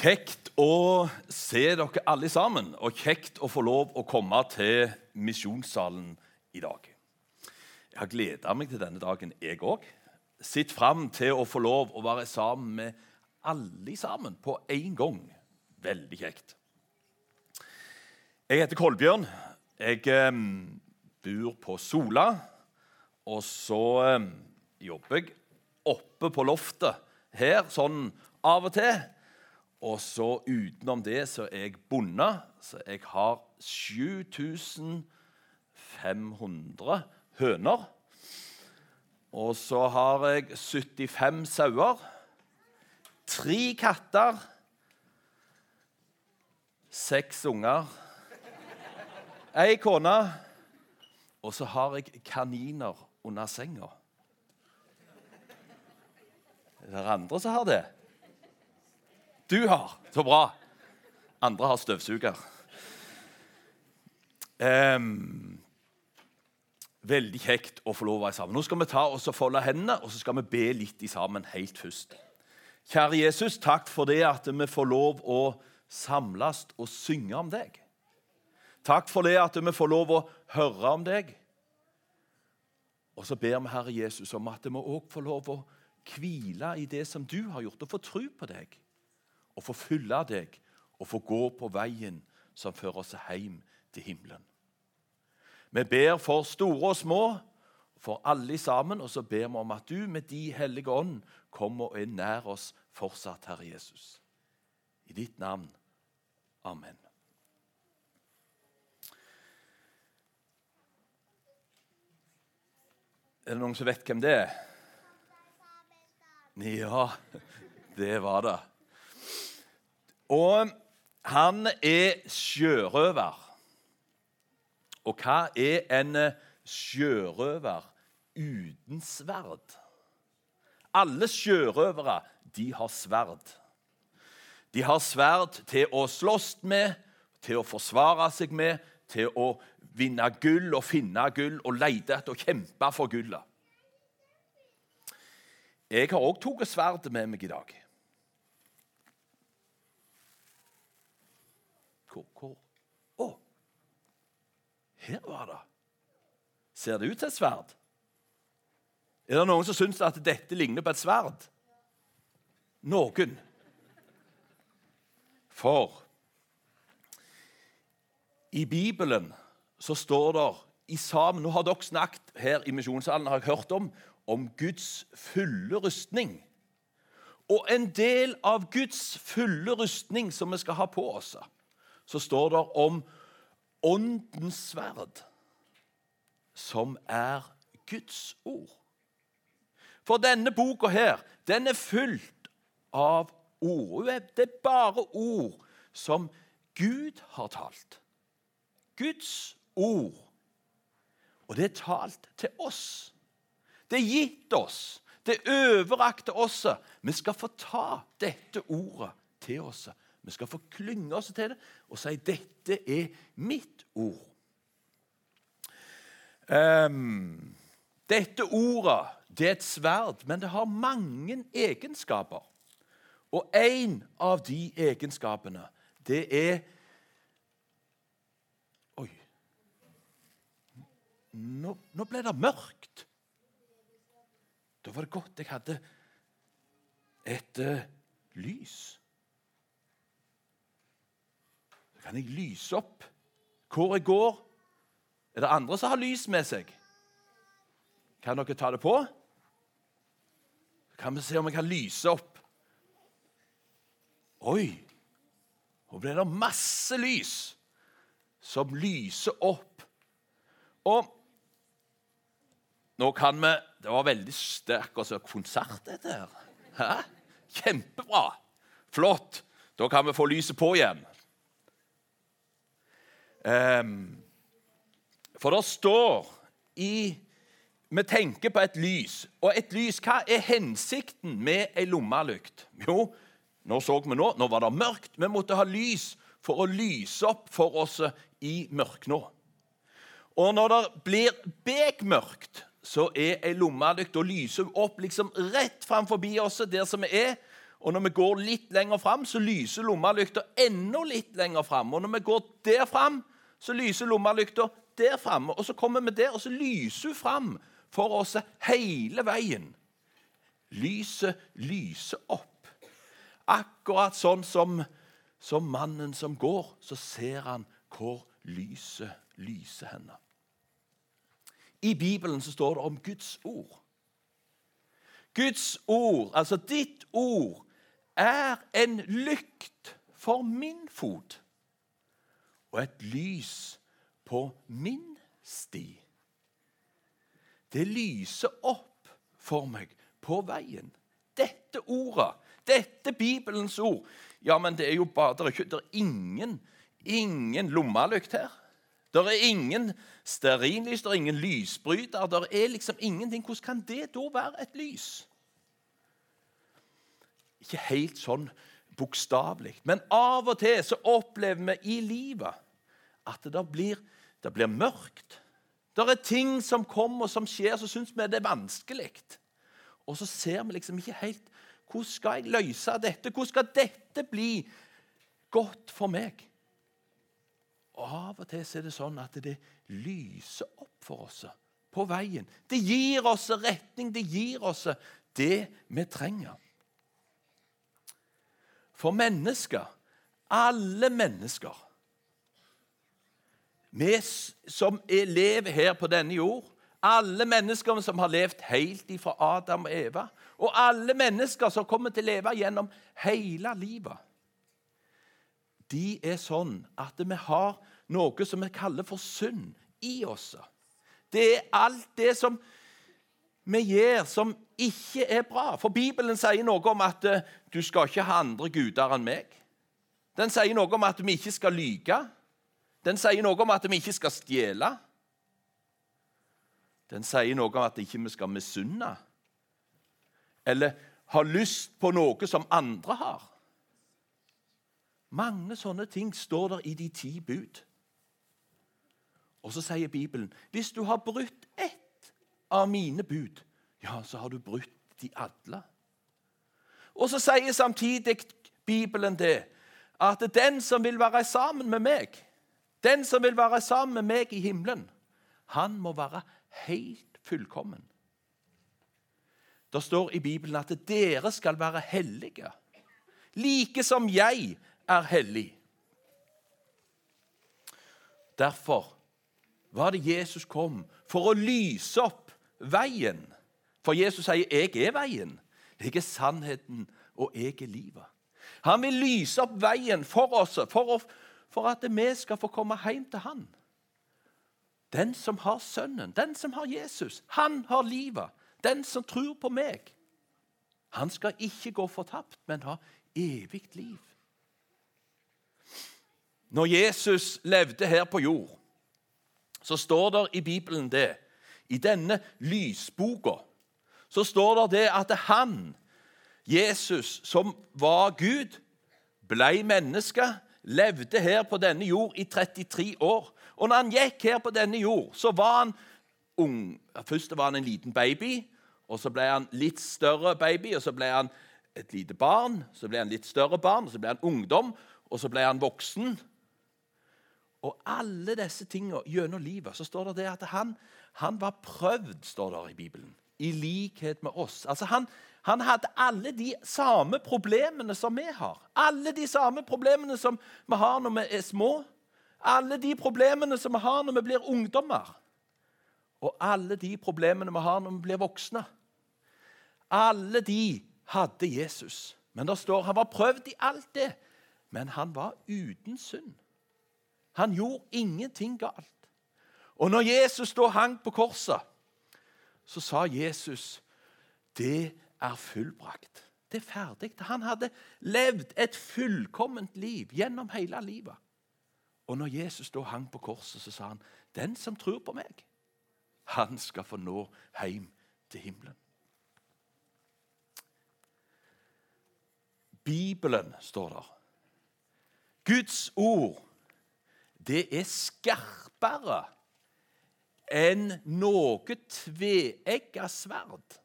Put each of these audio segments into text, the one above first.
Kjekt å se dere alle sammen, og kjekt å få lov å komme til misjonssalen i dag. Jeg har gleda meg til denne dagen, jeg òg. Sitt fram til å få lov å være sammen med alle sammen på én gang. Veldig kjekt. Jeg heter Kolbjørn. Jeg eh, bor på Sola. Og så eh, jobber jeg oppe på loftet her sånn av og til. Og så utenom det så er jeg bonde, så jeg har 7500 høner. Og så har jeg 75 sauer, tre katter, seks unger, ei kone, og så har jeg kaniner under senga. Er det andre som har det? Du har. Så bra. Andre har støvsuger. Um, veldig kjekt å få lov å være sammen. Nå skal vi ta oss og folde hendene og så skal vi be litt sammen helt først. Kjære Jesus, takk for det at vi får lov å samles og synge om deg. Takk for det at vi får lov å høre om deg. Og så ber vi Herre Jesus om at vi òg får lov å hvile i det som du har gjort, og få tro på deg og få følge deg og få gå på veien som fører oss hjem til himmelen. Vi ber for store og små, for alle sammen, og så ber vi om at du med De hellige ånd kommer og er nær oss fortsatt, Herre Jesus. I ditt navn. Amen. Er det noen som vet hvem det er? Ja, det var det. Og han er sjørøver. Og hva er en sjørøver uten sverd? Alle sjørøvere de har sverd. De har sverd til å slåss med, til å forsvare seg med, til å vinne gull og finne gull og lete etter å kjempe for gullet. Jeg har òg tatt sverdet med meg i dag. Hvor, hvor? Å! Her var det. Ser det ut til et sverd? Er det noen som syns at dette ligner på et sverd? Noen. For i Bibelen så står det i sammen Nå har dere snakket her i misjonssalen har jeg hørt om, om Guds fulle rustning. Og en del av Guds fulle rustning som vi skal ha på oss, så står det om åndens sverd, som er Guds ord. For denne boka her, den er fylt av ord. Det er bare ord som Gud har talt. Guds ord. Og det er talt til oss. Det er gitt oss. Det er overrakt til oss. Vi skal få ta dette ordet til oss vi skal få klynge oss til det og si dette er mitt ord. Um, dette ordet det er et sverd, men det har mange egenskaper. Og en av de egenskapene, det er Oi Nå, nå ble det mørkt. Da var det godt jeg hadde et uh, lys. Kan jeg lyse opp hvor jeg går. Er det andre som har lys med seg? Kan dere ta det på? Kan vi se om jeg kan lyse opp? Oi! Nå ble det masse lys som lyser opp. Og nå kan vi Det var veldig sterk konsert, dette her. Hæ? Kjempebra! Flott. Da kan vi få lyset på igjen. Um, for det står i Vi tenker på et lys. Og et lys, hva er hensikten med ei lommelykt? Jo, nå så vi nå, nå var det mørkt. Vi måtte ha lys for å lyse opp for oss i mørknå. Og når det blir bekmørkt, så er ei lommelykt og lyser opp liksom rett fram forbi oss der som vi er. Og når vi går litt lenger fram, så lyser lommelykta enda litt lenger fram. Og når vi går der fram, så lyser lommelykta der framme. Og så kommer vi der, og så lyser hun fram for oss hele veien. Lyset lyser opp. Akkurat sånn som, som mannen som går, så ser han hvor lyset lyser henne. I Bibelen så står det om Guds ord. Guds ord, altså ditt ord, er en lykt for min fot og et lys på min sti. Det lyser opp for meg på veien. Dette ordet, dette Bibelens ord Ja, men det er jo bare Det er, ikke, det er ingen, ingen lommelykt her. Det er ingen stearinlys, det er ingen lysbryter. Det er liksom ingenting. Hvordan kan det da være et lys? Ikke helt sånn bokstavelig, men av og til så opplever vi i livet at det blir, det blir mørkt. Det er ting som kommer og som skjer, så syns vi det er vanskelig. Og så ser vi liksom ikke helt Hvordan skal jeg løse dette? Hvordan skal dette bli godt for meg? Og Av og til er det sånn at det lyser opp for oss på veien. Det gir oss retning, det gir oss det vi trenger. For mennesker, alle mennesker Vi som lever her på denne jord, alle mennesker som har levd helt ifra Adam og Eva, og alle mennesker som kommer til å leve gjennom hele livet, de er sånn at vi har noe som vi kaller for synd i oss. Det er alt det som vi gjør som ikke er bra. For Bibelen sier noe om at uh, du skal ikke ha andre guder enn meg. Den sier noe om at vi ikke skal lyge. Den sier noe om at vi ikke skal stjele. Den sier noe om at vi ikke skal misunne eller ha lyst på noe som andre har. Mange sånne ting står der i de ti bud. Og så sier Bibelen hvis du har brutt ett av mine bud, ja, så har du brutt de alle. Og så sier samtidig Bibelen det at den som vil være sammen med meg, den som vil være sammen med meg i himmelen, han må være helt fullkommen. Det står i Bibelen at dere skal være hellige, like som jeg er hellig. Derfor var det Jesus kom, for å lyse opp veien. For Jesus sier 'Jeg er veien'. Jeg er sannheten, og jeg er livet. Han vil lyse opp veien for oss, for, å, for at vi skal få komme hjem til Han. Den som har Sønnen, den som har Jesus, han har livet. Den som tror på meg, han skal ikke gå fortapt, men ha evig liv. Når Jesus levde her på jord, så står det i Bibelen det I denne lysboka så står det det at han, Jesus, som var Gud, ble menneske, levde her på denne jord i 33 år. Og når han gikk her på denne jord, så var han ung. Først var han en liten baby, og så ble han litt større baby, og så ble han et lite barn, så ble han litt større barn, og så ble han ungdom, og så ble han voksen. Og alle disse tingene gjennom livet så står det, det at han, han var prøvd, står det i Bibelen, i likhet med oss. Altså han, han hadde alle de samme problemene som vi har. Alle de samme problemene som vi har når vi er små. Alle de problemene som vi har når vi blir ungdommer. Og alle de problemene vi har når vi blir voksne. Alle de hadde Jesus. Men det står han var prøvd i alt det, men han var uten synd. Han gjorde ingenting galt. Og når Jesus da hang på korset, så sa Jesus det er fullbrakt. Det er ferdig. Han hadde levd et fullkomment liv gjennom hele livet. Og når Jesus da hang på korset, så sa han, 'Den som tror på meg, han skal få nå hjem til himmelen'. Bibelen, står der. Guds ord, det er skarpere enn noe tveegga sverd.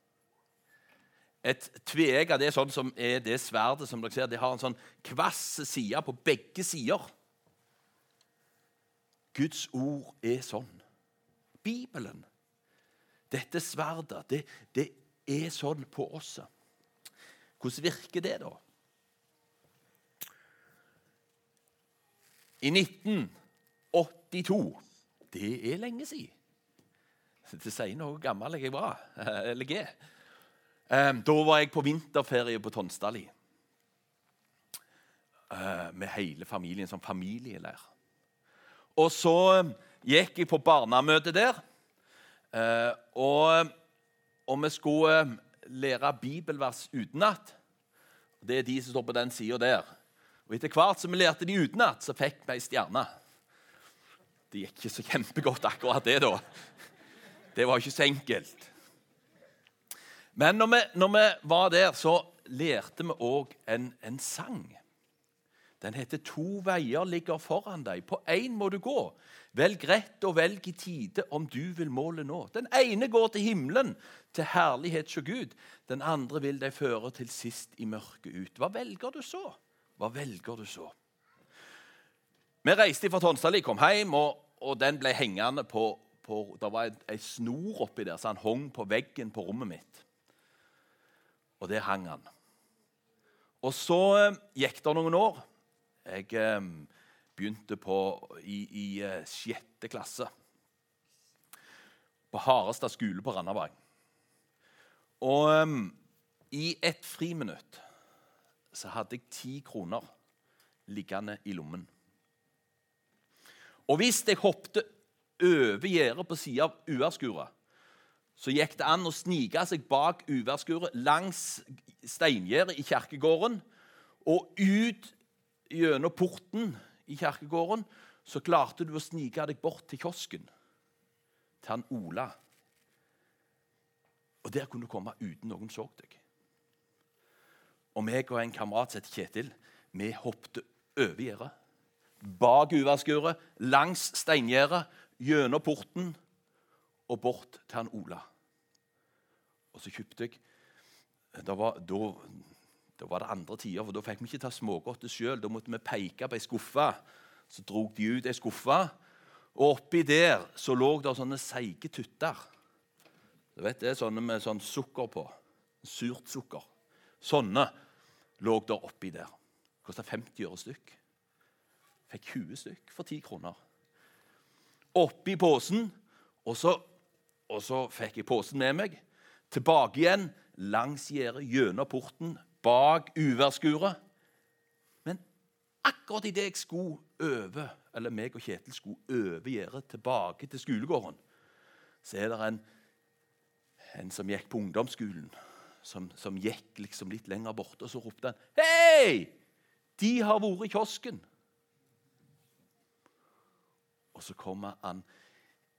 et tveegg. Det er sånn som er det sverdet som dere ser. Det har en sånn kvass side på begge sider. Guds ord er sånn. Bibelen, dette sverdet, det, det er sånn på oss. Hvordan virker det, da? I 1982 Det er lenge siden. Det sier noe gammel jeg var, eller er. Da var jeg på vinterferie på Tonsdali eh, med hele familien som familieleir. Og så gikk jeg på barnemøte der, eh, og, og vi skulle lære bibelvers utenat. Det er de som står på den sida der. Og Etter hvert som vi lærte de utenat, så fikk vi ei stjerne. Det gikk ikke så kjempegodt, akkurat det, da. Det var ikke så enkelt. Men når vi, når vi var der, så lærte vi òg en, en, sang. Den heter 'To veier ligger foran deg'. På én må du gå. Velg rett og velg i tide om du vil målet nå. Den ene går til himmelen, til herlighet hos Gud. Den andre vil deg føre til sist i mørket ut. Hva velger du så? Hva velger du så? Vi reiste fra Tonstadli, kom hjem, og, og, den ble hengende på, på Det var ei snor oppi der, så han hang på veggen på rommet mitt. Og der hang han. Og så eh, gikk det noen år. Jeg eh, begynte på, i, i eh, sjette klasse på Harestad skole på Randaberg. Og um, i et friminutt så hadde jeg ti kroner liggende i lommen. Og hvis jeg hoppet over gjerdet på sida av uværskuret, så gikk det an å snike seg bak uværskuret langs steingjerdet i kirkegården og ut gjennom porten i kirkegården, så klarte du å snike deg bort til kiosken, til han Ola. Og der kunne du komme uten noen så deg. Og meg og en kamerat som heter Kjetil, vi hoppet over gjerdet. Bak uværskuret, langs steingjerdet, gjennom porten og bort til han Ola. Og så kjøpte jeg Da var, da, da var det andre tider, for da fikk vi ikke ta smågodtet sjøl. Da måtte vi peke på ei skuffe. Så drog de ut ei skuffe, og oppi der så lå det sånne seige tutter. Du vet det, Sånne med sånn sukker på. Surt sukker. Sånne lå der oppi der. Kosta 50 øre stykk. Fikk 20 stykk for 10 kroner. Oppi posen, og så, og så fikk jeg posen med meg. Tilbake igjen langs gjerdet, gjennom porten, bak uværsskuret. Men akkurat idet jeg skulle over, eller meg og Kjetil skulle over gjerdet tilbake til skolegården, så er det en, en som gikk på ungdomsskolen som, som gikk liksom litt lenger borte, og så ropte han Hei! De har vært i kiosken. Og så kommer han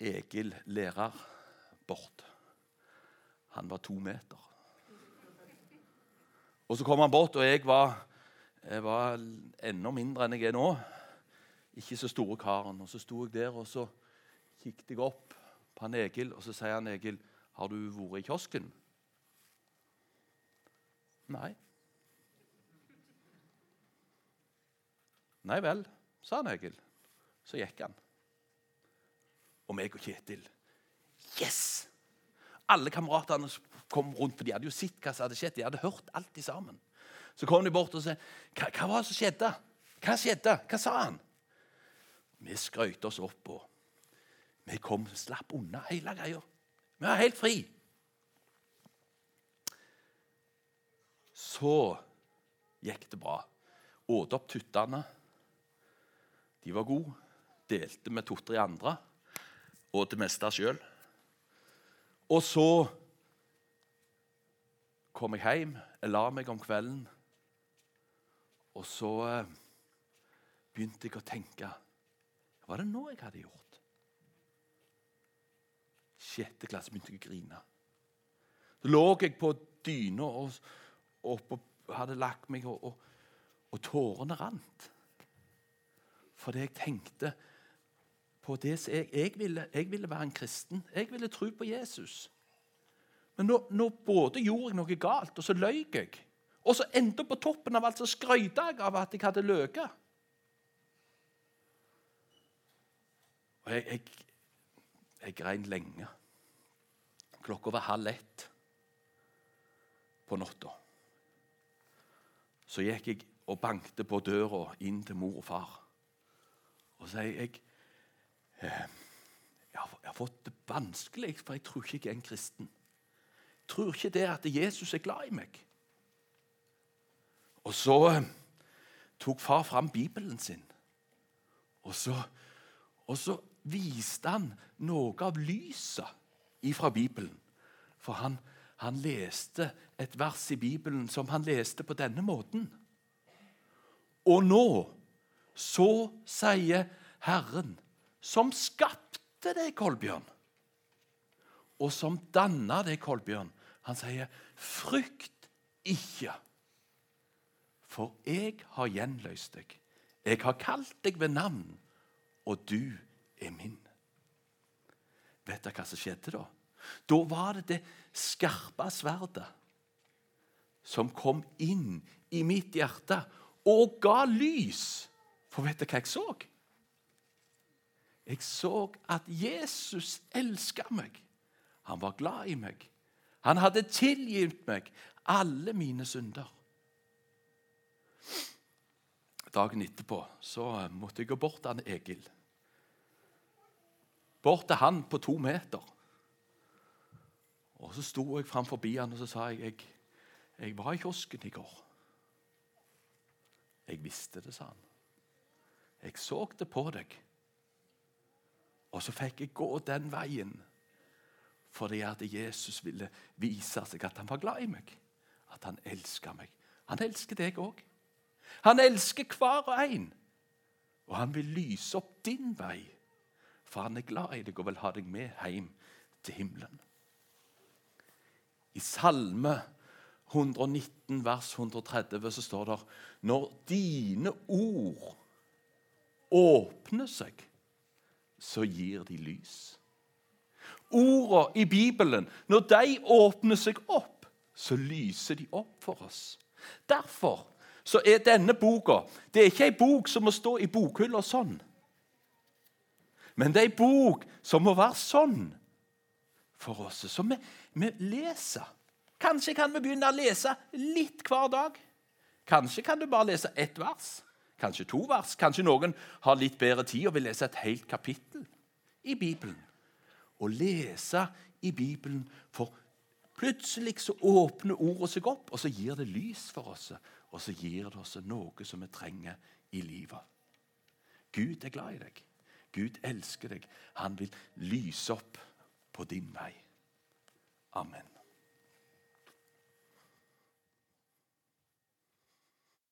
Egil lærer bort. Han var to meter. Og så kom han bort, og jeg var, jeg var enda mindre enn jeg er nå. Ikke så store karen. Og så sto jeg der, og så kikket jeg opp på han Egil, og så sier han Egil, 'Har du vært i kiosken?' Nei. Nei vel, sa han Egil. Så gikk han. Og meg og Kjetil Yes! Alle kameratene kom rundt, for de hadde jo sett hva som hadde skjedd. De hadde hørt alt sammen. Så kom de bort og sa hva, hva var det som skjedde? Hva skjedde? Hva sa han? Vi skrøt oss opp, og vi kom slapp unna hele greia. Vi var helt fri. Så gikk det bra. Åt opp tuttene. De var gode. Delte med to-tre andre. Og det meste sjøl. Og så kom jeg hjem. Jeg la meg om kvelden. Og så eh, begynte jeg å tenke Hva var det nå jeg hadde gjort? Sjette klasse begynte jeg å grine. Så lå jeg på dyna og og, og hadde lagt meg, og, og, tårene rant. Fordi jeg tenkte på det som jeg, jeg, ville, jeg ville være en kristen. Jeg ville tro på Jesus. Men nå, nå både gjorde jeg noe galt, og så løy jeg. Og så enda på toppen av alt så skrøt jeg av at jeg hadde løyet. Og jeg, jeg, jeg grein lenge. Klokka var halv ett på natta. Så gikk jeg og bankte på døra inn til mor og far. Og så jeg jeg jeg har fått det vanskelig, for jeg tror ikke jeg er en kristen. Jeg tror ikke det at Jesus er glad i meg. Og så eh, tok far fram Bibelen sin, og så, og så viste han noe av lyset ifra Bibelen. For han, han leste et vers i Bibelen som han leste på denne måten. Og nå så sier Herren, som skapte deg, Kolbjørn, og som danna deg, Kolbjørn, han sier, frykt ikke, for jeg har gjenløst deg. Jeg har kalt deg ved navn, og du er min. Vet dere hva som skjedde da? Da var det det skarpe sverdet som kom inn i mitt hjerte og ga lys. For vet dere hva jeg så? Jeg så at Jesus elska meg. Han var glad i meg. Han hadde tilgitt meg alle mine synder. Dagen etterpå så måtte jeg gå bort til Egil bort til han på to meter. Og Så sto jeg framfor han og så sa jeg, jeg, jeg var i kiosken i går. Jeg visste det, sa han. Jeg så det på deg. Og så fikk jeg gå den veien fordi at Jesus ville vise seg at han var glad i meg. At han elska meg. Han elsker deg òg. Han elsker hver og en. Og han vil lyse opp din vei for han er glad i deg og vil ha deg med hjem til himmelen. I Salme 119, vers 130, så står det Når dine ord åpner seg, så gir de lys. Orda i Bibelen, når de åpner seg opp, så lyser de opp for oss. Derfor så er denne boka det er ikke ei bok som må stå i bokhylla sånn. Men det er ei bok som må være sånn for oss, som vi, vi leser. Kanskje kan vi begynne å lese litt hver dag. Kanskje kan du bare lese ett vers, kanskje to vers. Kanskje noen har litt bedre tid og vil lese et helt kapittel i Bibelen. Å lese i Bibelen, for plutselig så åpner ordet seg opp, og så gir det lys for oss. Og så gir det oss noe som vi trenger i livet. Gud er glad i deg. Gud elsker deg. Han vil lyse opp på din vei. Amen.